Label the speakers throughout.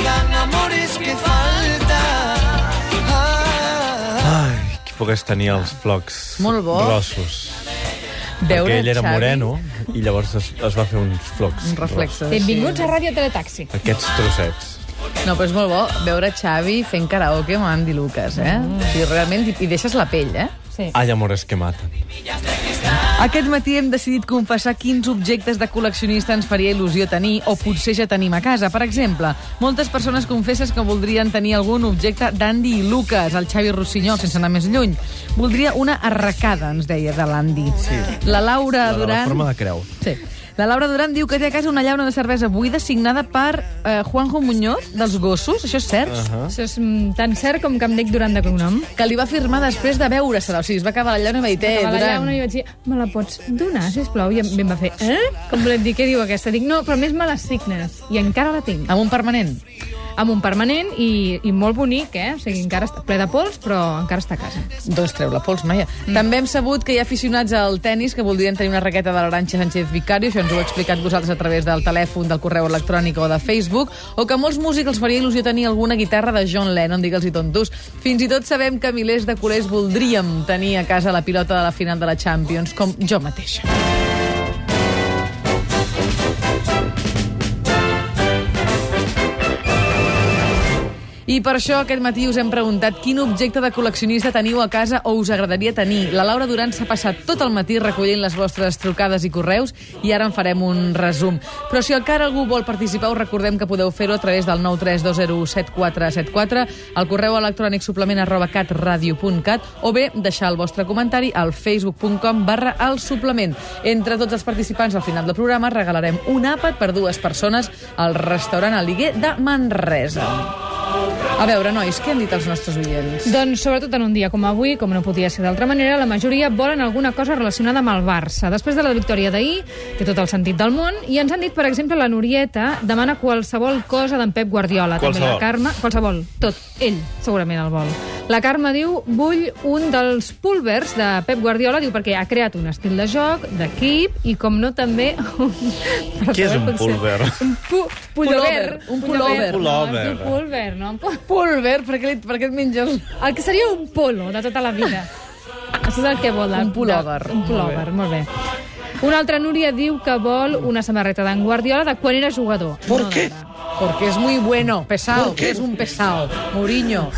Speaker 1: quedan amores que falta. Ah,
Speaker 2: Ai, qui pogués tenir els flocs
Speaker 3: Molt bo.
Speaker 2: grossos.
Speaker 3: Veure
Speaker 2: Perquè ell era
Speaker 3: Xavi-
Speaker 2: moreno i llavors es, es va fer uns flocs.
Speaker 3: Un reflexos.
Speaker 4: Benvinguts a Ràdio Teletaxi.
Speaker 2: Aquests trossets.
Speaker 3: No, però és molt bo veure Xavi fent karaoke amb Andy Lucas, eh? Mm. O sigui, realment, i, i deixes la pell, eh?
Speaker 4: Sí.
Speaker 2: Hay amores que maten.
Speaker 3: Aquest matí hem decidit confessar quins objectes de col·leccionista ens faria il·lusió tenir o potser ja tenim a casa. Per exemple, moltes persones confesses que voldrien tenir algun objecte d'Andy i Lucas, el Xavi Rossinyol, sense anar més lluny. Voldria una arracada, ens deia, de l'Andy. Sí. La Laura
Speaker 2: La de la
Speaker 3: Duran...
Speaker 2: forma de creu.
Speaker 3: Sí. La Laura Duran diu que té a casa una llauna de cervesa buida signada per eh, Juanjo Muñoz, dels gossos, això és cert? Uh -huh.
Speaker 4: Això és mm, tan cert com que em dic Duran de cognom.
Speaker 3: Que li va firmar després de veure-se-la. O sigui, es va acabar la llauna i va dir, té,
Speaker 4: Acaba la llauna i vaig dir, me la pots donar, sisplau? I em em va fer, eh? Com volem dir, què diu aquesta? Dic, no, però més me les signes. I encara la tinc.
Speaker 3: Amb un permanent.
Speaker 4: Amb un permanent i, i molt bonic, eh? O sigui, encara està ple de pols, però encara està a casa.
Speaker 3: Doncs treu la pols, Maia. Mm. També hem sabut que hi ha aficionats al tennis que voldrien tenir una raqueta de l'Aranxa Sánchez Vicario, això ens ho heu explicat vosaltres a través del telèfon, del correu electrònic o de Facebook, o que molts músics els faria il·lusió tenir alguna guitarra de John Lennon, digue'ls-hi tontos. Fins i tot sabem que milers de culers voldríem tenir a casa la pilota de la final de la Champions, com jo mateixa. I per això aquest matí us hem preguntat quin objecte de col·leccionista teniu a casa o us agradaria tenir. La Laura Duran s'ha passat tot el matí recollint les vostres trucades i correus i ara en farem un resum. Però si encara algú vol participar, us recordem que podeu fer-ho a través del 932017474, al correu electrònic suplement arroba catradio.cat o bé deixar el vostre comentari al facebook.com barra el suplement. Entre tots els participants al final del programa regalarem un àpat per dues persones al restaurant Aliguer de Manresa. A veure, nois, què han dit els nostres oients?
Speaker 4: Doncs, sobretot en un dia com avui, com no podia ser d'altra manera, la majoria volen alguna cosa relacionada amb el Barça. Després de la victòria d'ahir, té tot el sentit del món, i ens han dit, per exemple, la Norieta demana qualsevol cosa d'en Pep Guardiola. També
Speaker 2: Qualsevol.
Speaker 4: la Carme, qualsevol, tot, ell, segurament el vol. La Carme diu, vull un dels pulvers de Pep Guardiola, diu, perquè ha creat un estil de joc, d'equip, i com no també... Un...
Speaker 2: Què és un pulver?
Speaker 4: Un pu pullover.
Speaker 3: Un pullover.
Speaker 4: No,
Speaker 2: Pullover.
Speaker 4: no? Un pu-
Speaker 3: Pulver, per què, per què et menges...
Speaker 4: el que seria un polo de tota la vida. Això és el que vol.
Speaker 3: Un pullover.
Speaker 4: Un pullover, molt bé. Una altra Núria diu que vol una samarreta d'en Guardiola de quan era jugador.
Speaker 1: ¿Por
Speaker 4: no
Speaker 1: qué?
Speaker 3: Porque es muy bueno, pesado, que es un pesado. Mourinho.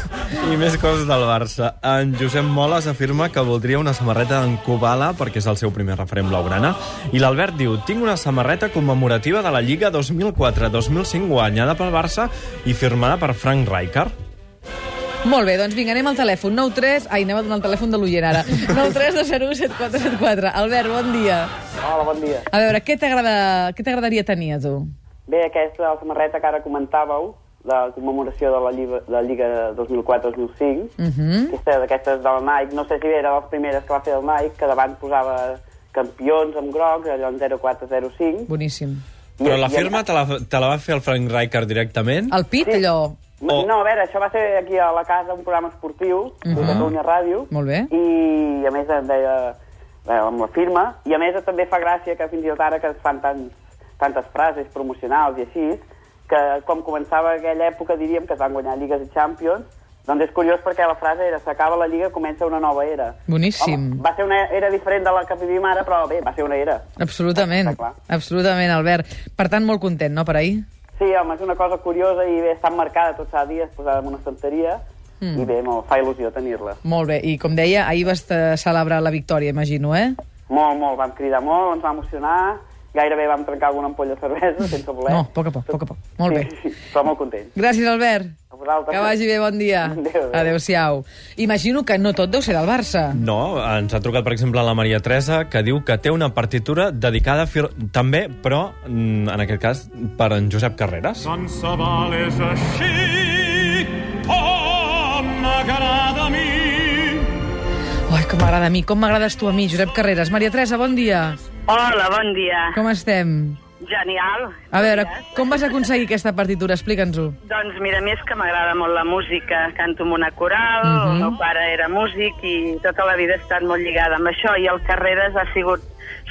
Speaker 2: I més coses del Barça. En Josep Moles afirma que voldria una samarreta d'en Kubala perquè és el seu primer referent blaugrana. I l'Albert diu, tinc una samarreta commemorativa de la Lliga 2004-2005 guanyada pel Barça i firmada per Frank Rijkaard.
Speaker 3: Molt bé, doncs vinga, anem al telèfon. 93... Ai, anem a donar el telèfon de l'Uller ara. 932017474. Albert, bon dia.
Speaker 5: Hola, bon dia.
Speaker 3: A veure, què t'agrada- què t'agradaria tenir a tu?
Speaker 5: Bé, aquesta la samarreta que ara comentàveu, la commemoració de la Lliga, de la Lliga 2004-2005,
Speaker 3: Uh -huh.
Speaker 5: aquesta d'aquestes de la Nike, no sé si era de les primeres que va fer el Nike, que davant posava campions amb grocs, allò en 0405.
Speaker 3: Boníssim.
Speaker 5: I-
Speaker 2: Però la firma te la, te la va fer el Frank Rijkaard directament?
Speaker 3: El pit,
Speaker 5: Sí.
Speaker 3: allò...
Speaker 2: O-
Speaker 5: No, a veure, això va ser aquí a la casa, un programa esportiu, de Catalunya Ràdio,
Speaker 3: Molt bé.
Speaker 5: i a més em deia bé, amb la firma, i a més també fa gràcia que fins i tot ara que es fan tants, tantes frases promocionals i així, que com començava aquella època diríem que es van guanyar lligues i Champions, doncs és curiós perquè la frase era s'acaba la lliga, comença una nova era.
Speaker 3: Boníssim.
Speaker 5: Home, va ser una era diferent de la que vivim ara, però bé, va ser una era.
Speaker 3: Absolutament.
Speaker 5: Clar.
Speaker 3: Absolutament, Albert. Per tant, molt content, no, per ahir?
Speaker 5: Sí, home, és una cosa curiosa i bé, està marcada tots els dies, posada en una estanteria, mm. i bé, me fa il·lusió tenir-la.
Speaker 3: Molt bé. I com deia, ahir vas celebrar la victòria, imagino, eh?
Speaker 5: Molt, molt, vam cridar molt, ens va emocionar, gairebé vam trencar alguna ampolla de cervesa sense voler.
Speaker 3: No, a poc a poc, a poc a poc. Molt bé.
Speaker 5: Sí, sí, però molt content.
Speaker 3: Gràcies, Albert.
Speaker 5: A vosaltres.
Speaker 3: Que vagi bé, bon dia.
Speaker 5: Adéu, adéu.
Speaker 3: Adéu-siau. Imagino que no tot deu ser del Barça.
Speaker 2: No, ens ha trucat, per exemple, la Maria Teresa, que diu que té una partitura dedicada fir... també, però, mm, en aquest cas, per en Josep Carreras.
Speaker 6: Tant se val és així com m'agrada a mi.
Speaker 3: Ai, com m'agrada a mi, com m'agrades tu a mi, Josep Carreras. Maria Teresa, bon dia.
Speaker 7: Hola, bon dia.
Speaker 3: Com estem?
Speaker 7: Genial.
Speaker 3: A veure, com vas aconseguir aquesta partitura? Explica'ns-ho.
Speaker 7: Doncs mira, a mi és que m'agrada molt la música. Canto en una coral,
Speaker 3: Mhm.
Speaker 7: el meu pare era músic i tota la vida he estat molt lligada amb això i el Carreras ha sigut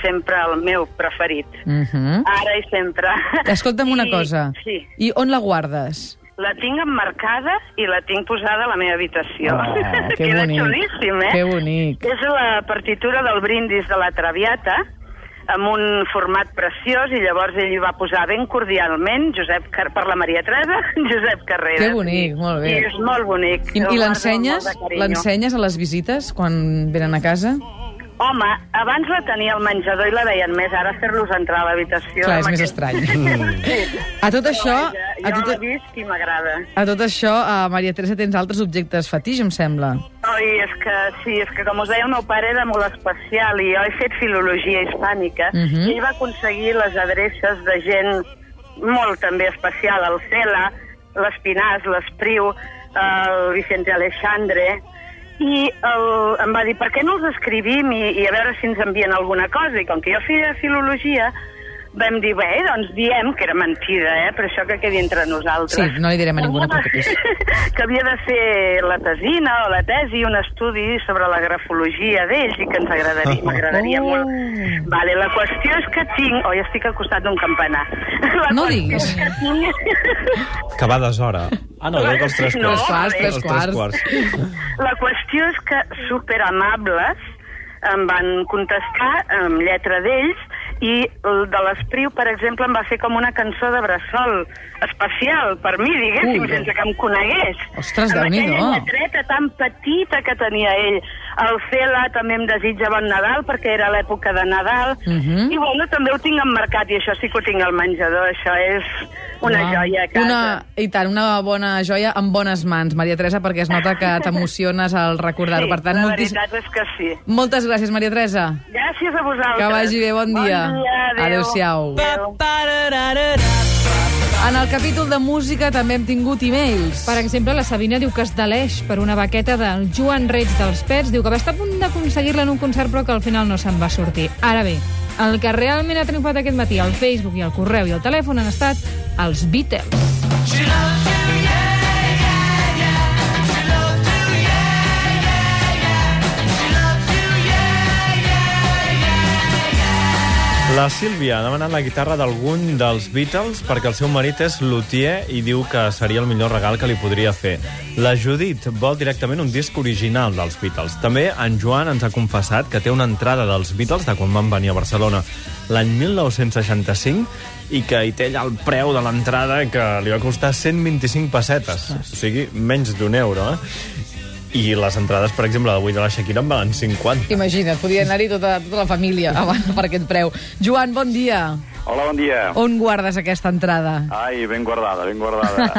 Speaker 7: sempre el meu preferit.
Speaker 3: Uh -huh.
Speaker 7: Ara i sempre.
Speaker 3: Escolta'm una
Speaker 7: I-
Speaker 3: cosa.
Speaker 7: Sí,
Speaker 3: I on la guardes?
Speaker 7: la tinc emmarcada i la tinc posada a la meva habitació.
Speaker 3: Oh, que
Speaker 7: Queda
Speaker 3: bonic.
Speaker 7: xulíssim, eh?
Speaker 3: Que bonic.
Speaker 7: És la partitura del brindis de la Traviata, amb un format preciós, i llavors ell hi va posar ben cordialment, Josep Car per la Maria Teresa, Josep Carreras.
Speaker 3: Que bonic, molt bé.
Speaker 7: I és molt bonic.
Speaker 3: I, i l'ensenyes l'ensenyes a les visites quan venen a casa?
Speaker 7: Home, abans la tenia al menjador i la veien més, ara fer-los entrar a l'habitació...
Speaker 3: Clar, és més
Speaker 7: aquest-
Speaker 3: estrany. A tot això,
Speaker 7: Vaja,
Speaker 3: a
Speaker 7: jo
Speaker 3: tot,
Speaker 7: l'he vist i m'agrada.
Speaker 3: a tot això, a Maria Teresa, tens altres objectes fetix, em sembla.
Speaker 7: Oi, és que sí, és que com us deia, el meu pare era molt especial i jo he fet filologia hispànica
Speaker 3: Mhm.
Speaker 7: i ell va aconseguir les adreces de gent molt també especial, el Cela, l'Espinàs, l'Espriu, el Vicente Alexandre, i el, em va dir, per què no els escrivim i, i a veure si ens envien alguna cosa? I com que jo feia filologia, vam dir, bé, doncs diem, que era mentida, eh? però això que quedi entre nosaltres.
Speaker 3: Sí, no li direm a ningú, no preocupis.
Speaker 7: que havia de fer la tesina o la tesi, un estudi sobre la grafologia d'ells i que ens agradaria, m'agradaria
Speaker 3: Oh.
Speaker 7: molt. Vale, la qüestió és que tinc... Oi, estic al costat d'un campanar. La
Speaker 3: No diguis.
Speaker 7: és Que tinc...
Speaker 2: Que va d'hora. Ah, no, deu que els tres
Speaker 7: No,
Speaker 2: quarts.
Speaker 3: Tres quarts, tres
Speaker 2: Els
Speaker 3: quarts.
Speaker 7: La qüestió és que superamables em van contestar amb lletra d'ells i el de l'Espriu, per exemple, em va fer com una cançó de bressol especial per mi, diguéssim,
Speaker 3: Ui.
Speaker 7: sense que em conegués.
Speaker 3: Ostres,
Speaker 7: Amb
Speaker 3: Déu-n'hi-do.
Speaker 7: aquella lletreta tan petita que tenia ell. El Cela també em desitja bon Nadal, perquè era l'època de Nadal.
Speaker 3: Mhm.
Speaker 7: I bueno, també ho tinc emmarcat, i això sí que ho tinc al menjador. Això és una
Speaker 3: Uau.
Speaker 7: joia a casa.
Speaker 3: Una, I tant, una bona joia en bones mans, Maria Teresa, perquè es nota que t'emociones al recordar-ho.
Speaker 7: Sí,
Speaker 3: per tant,
Speaker 7: la
Speaker 3: moltis...
Speaker 7: veritat és que sí.
Speaker 3: moltes gràcies, Maria Teresa.
Speaker 7: Gràcies a vosaltres.
Speaker 3: Que vagi bé, bon dia.
Speaker 7: Bon dia, adéu.
Speaker 3: Adéu-siau.
Speaker 7: Adéu.
Speaker 3: En el capítol de música també hem tingut e-mails.
Speaker 4: Per exemple, la Sabina diu que es deleix per una baqueta del Joan Reig dels Pets. Diu que va estar a punt d'aconseguir-la en un concert, però que al final no se'n va sortir. Ara bé, el que realment ha triomfat aquest matí al Facebook i al correu i al telèfon han estat els Beatles.
Speaker 1: She
Speaker 2: La Sílvia ha demanat la guitarra d'algun dels Beatles perquè el seu marit és luthier i diu que seria el millor regal que li podria fer. La Judit vol directament un disc original dels Beatles. També en Joan ens ha confessat que té una entrada dels Beatles de quan van venir a Barcelona l'any 1965 i que hi té allà el preu de l'entrada que li va costar 125 pessetes. O sigui, menys d'un euro, eh? I les entrades, per exemple, d'avui de la Shakira en valen 50.
Speaker 3: Imagina't, podia anar-hi tota, tota la família abans per aquest preu. Joan, bon dia.
Speaker 8: Hola, bon dia.
Speaker 3: On guardes aquesta entrada?
Speaker 8: Ai, ben guardada, ben guardada.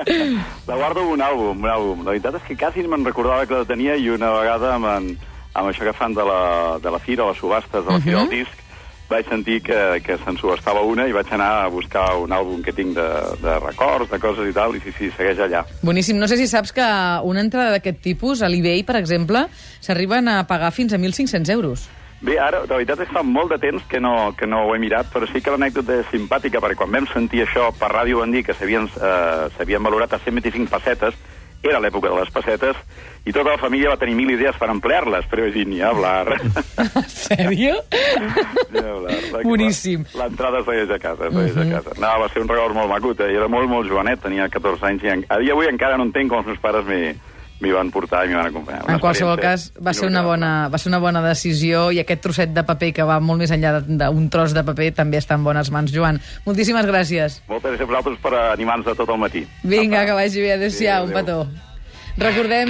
Speaker 8: la guardo un àlbum, un àlbum. La veritat és que quasi no me'n recordava que la tenia i una vegada amb, en, amb això que fan de la, de la fira, les subhastes de la fira del disc, vaig sentir que, que se'n subhastava una i vaig anar a buscar un àlbum que tinc de, de records, de coses i tal, i sí, sí, segueix allà.
Speaker 3: Boníssim. No sé si saps que una entrada d'aquest tipus, a l'eBay, per exemple, s'arriben a pagar fins a 1.500 euros.
Speaker 8: Bé, ara, la veritat és que fa molt de temps que no, que no ho he mirat, però sí que l'anècdota és simpàtica, perquè quan vam sentir això per ràdio van dir que s'havien eh, valorat a 125 pessetes, era l'època de les pessetes, i tota la família va tenir mil idees per emplear-les, però dir, ni hablar.
Speaker 3: En sèrio?
Speaker 8: hablar.
Speaker 3: Boníssim.
Speaker 8: L'entrada es veia a casa, es veia a casa. No, va ser un regal molt macut, eh? Era molt, molt jovenet, tenia 14 anys, i en... a dia d'avui encara no entenc com els meus pares m'hi m'hi van portar i m'hi van acompanyar. Una
Speaker 3: En qualsevol cas, va ser, una bona, va ser una bona decisió i aquest trosset de paper que va molt més enllà d'un tros de paper també està en bones mans. Joan, moltíssimes gràcies.
Speaker 8: Moltes gràcies a vosaltres per animar-nos a tot el matí.
Speaker 3: Vinga,
Speaker 8: Apa.
Speaker 3: que vagi bé. Adéu-siau, un
Speaker 8: adéu.
Speaker 3: petó. Recordem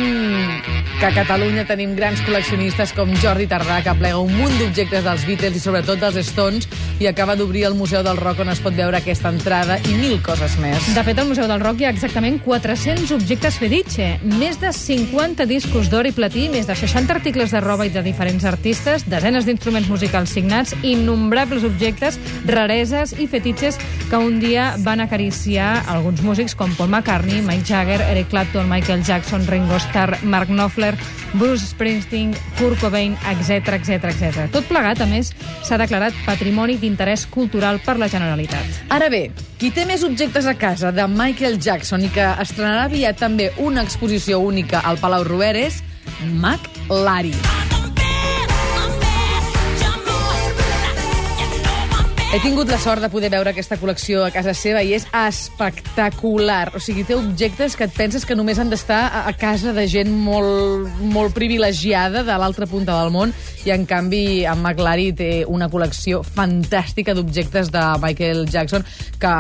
Speaker 3: que a Catalunya tenim grans col·leccionistes com Jordi Tardà, que plega un munt d'objectes dels Beatles i sobretot dels Stones, i acaba d'obrir el Museu del Rock on es pot veure aquesta entrada i mil coses més.
Speaker 4: De fet, al Museu del Rock hi ha exactament 400 objectes fetiche, més de 50 discos d'or i platí, més de 60 articles de roba i de diferents artistes, desenes d'instruments musicals signats, innombrables objectes, rareses i fetitxes que un dia van acariciar alguns músics com Paul McCartney, Mike Jagger, Eric Clapton, Michael Jackson, Ringo Starr, Mark Knopfler, Bruce Springsteen, Kurt Cobain, etc etc etc. Tot plegat, a més, s'ha declarat patrimoni d'interès cultural per la Generalitat.
Speaker 3: Ara bé, qui té més objectes a casa de Michael Jackson i que estrenarà aviat també una exposició única al Palau Robert és Mac Lari. He tingut la sort de poder veure aquesta col·lecció a casa seva i és espectacular. O sigui, té objectes que et penses que només han d'estar a, casa de gent molt, molt privilegiada de l'altra punta del món i, en canvi, en McLary té una col·lecció fantàstica d'objectes de Michael Jackson que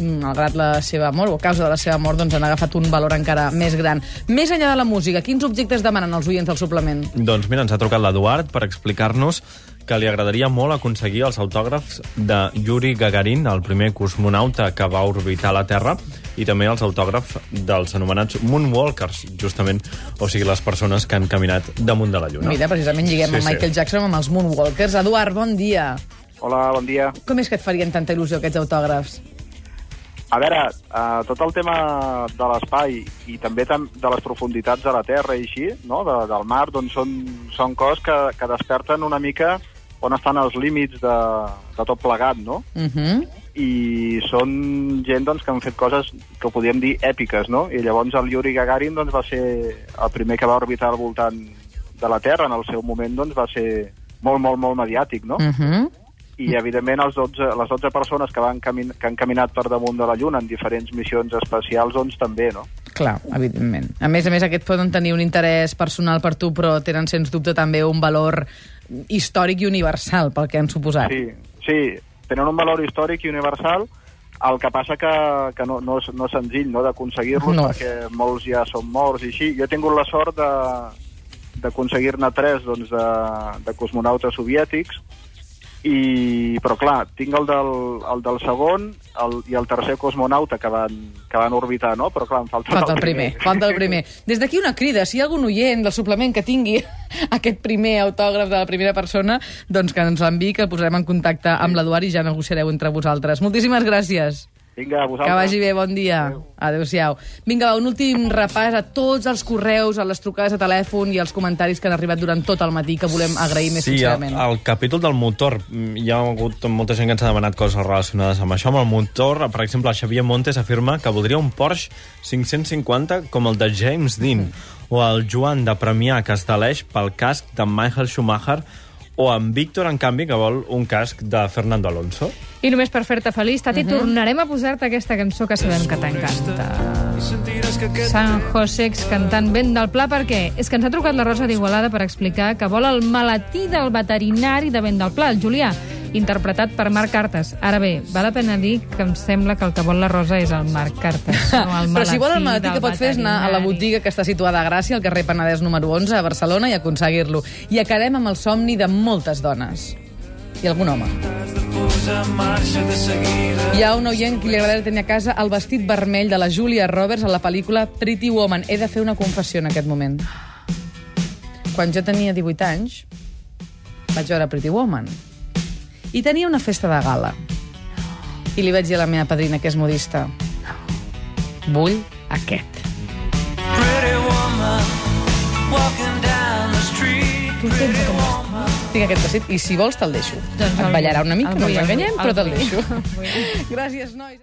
Speaker 3: mm, malgrat la seva mort, o a causa de la seva mort, doncs han agafat un valor encara més gran. Més enllà de la música, quins objectes demanen els oients del suplement?
Speaker 2: Doncs mira, ens ha trucat l'Eduard per explicar-nos que li agradaria molt aconseguir els autògrafs de Yuri Gagarin, el primer cosmonauta que va orbitar la Terra, i també els autògrafs dels anomenats Moonwalkers, justament, o sigui, les persones que han caminat damunt de la Lluna.
Speaker 3: Mira, precisament lliguem
Speaker 2: Sí,
Speaker 3: amb
Speaker 2: sí.
Speaker 3: Michael Jackson amb els Moonwalkers. Eduard, bon dia.
Speaker 9: Hola, bon dia.
Speaker 3: Com és que et farien tanta il·lusió aquests autògrafs?
Speaker 9: A veure, uh, tot el tema de l'espai i també tam de les profunditats de la Terra i així, no? de, del mar, doncs són, són coses que, que desperten una mica on estan els límits de, de tot plegat, no?
Speaker 3: Uh -huh.
Speaker 9: I són gent doncs, que han fet coses que podríem dir èpiques, no? I llavors el Yuri Gagarin doncs, va ser el primer que va orbitar al voltant de la Terra. En el seu moment doncs, va ser molt, molt, molt mediàtic, no?
Speaker 3: Uh -huh.
Speaker 9: i evidentment els 12, les 12 persones que, van camin que han caminat per damunt de la Lluna en diferents missions espacials, doncs també, no?
Speaker 3: Clar, evidentment. A més a més, aquests poden tenir un interès personal per tu, però tenen, sens dubte, també un valor històric i universal pel que han suposat.
Speaker 9: Sí, sí, tenen un valor històric i universal, el que passa que, que no, no, és, no és senzill no, d'aconseguir-los,
Speaker 3: No.
Speaker 9: perquè molts ja són morts i així. Jo he tingut la sort de d'aconseguir-ne tres doncs, de, de cosmonautes soviètics, i, però clar, tinc el del, el del segon el, i el tercer cosmonauta que van, que van orbitar, no? Però clar, em falta,
Speaker 3: Falta el primer, falta el primer. Des d'aquí una crida, si hi ha algun oient del suplement que tingui aquest primer autògraf de la primera persona, doncs que ens l'enviï, que el posarem en contacte amb l'Eduard i ja negociareu entre vosaltres. Moltíssimes gràcies.
Speaker 9: Vinga, a vosaltres.
Speaker 3: Que vagi bé, bon dia. Adéu-siau. Vinga, va, un últim repàs a tots els correus, a les trucades de telèfon i els comentaris que han arribat durant tot el matí, que volem agrair més
Speaker 2: Sí, al,
Speaker 3: sincerament.
Speaker 2: al capítol del motor hi ha hagut molta gent que ens ha demanat coses relacionades amb això. Amb el motor, per exemple, el Xavier Montes afirma que voldria un Porsche 550 com el de James Dean, o el Joan de Premià que es deleix pel casc de Michael Schumacher, o en Víctor, en canvi, que vol un casc de Fernando Alonso.
Speaker 4: I només per fer-te feliç, Tati, uh -huh. tornarem a posar-te aquesta cançó que sabem que t'encanta. San Josex cantant vent del pla, perquè és que ens ha trucat la Rosa d'Igualada per explicar que vol el maletí del veterinari de vent del pla, el Julià, interpretat per Marc Cartes. Ara bé, val la pena dir que em sembla que el que vol la Rosa és el Marc Cartes, no el
Speaker 3: Però si vol el maletí
Speaker 4: del
Speaker 3: que pot fer és anar a la botiga que està situada a Gràcia, al carrer Penedès número 11, a Barcelona, i aconseguir-lo. I acabem amb el somni de moltes dones. I algun home. Hi ha un oient que li agradaria tenir a casa el vestit vermell de la Julia Roberts a la pel·lícula Pretty Woman. He de fer una confessió en aquest moment. Quan jo tenia 18 anys, vaig veure Pretty Woman. I tenia una festa de gala. I li vaig dir a la meva padrina, que és modista, vull aquest. Tinc aquest vestit i si vols te'l deixo.
Speaker 4: Doncs
Speaker 3: Et ballarà una mica, no ens enganyem, però
Speaker 4: el
Speaker 3: te'l deixo. Gràcies, nois.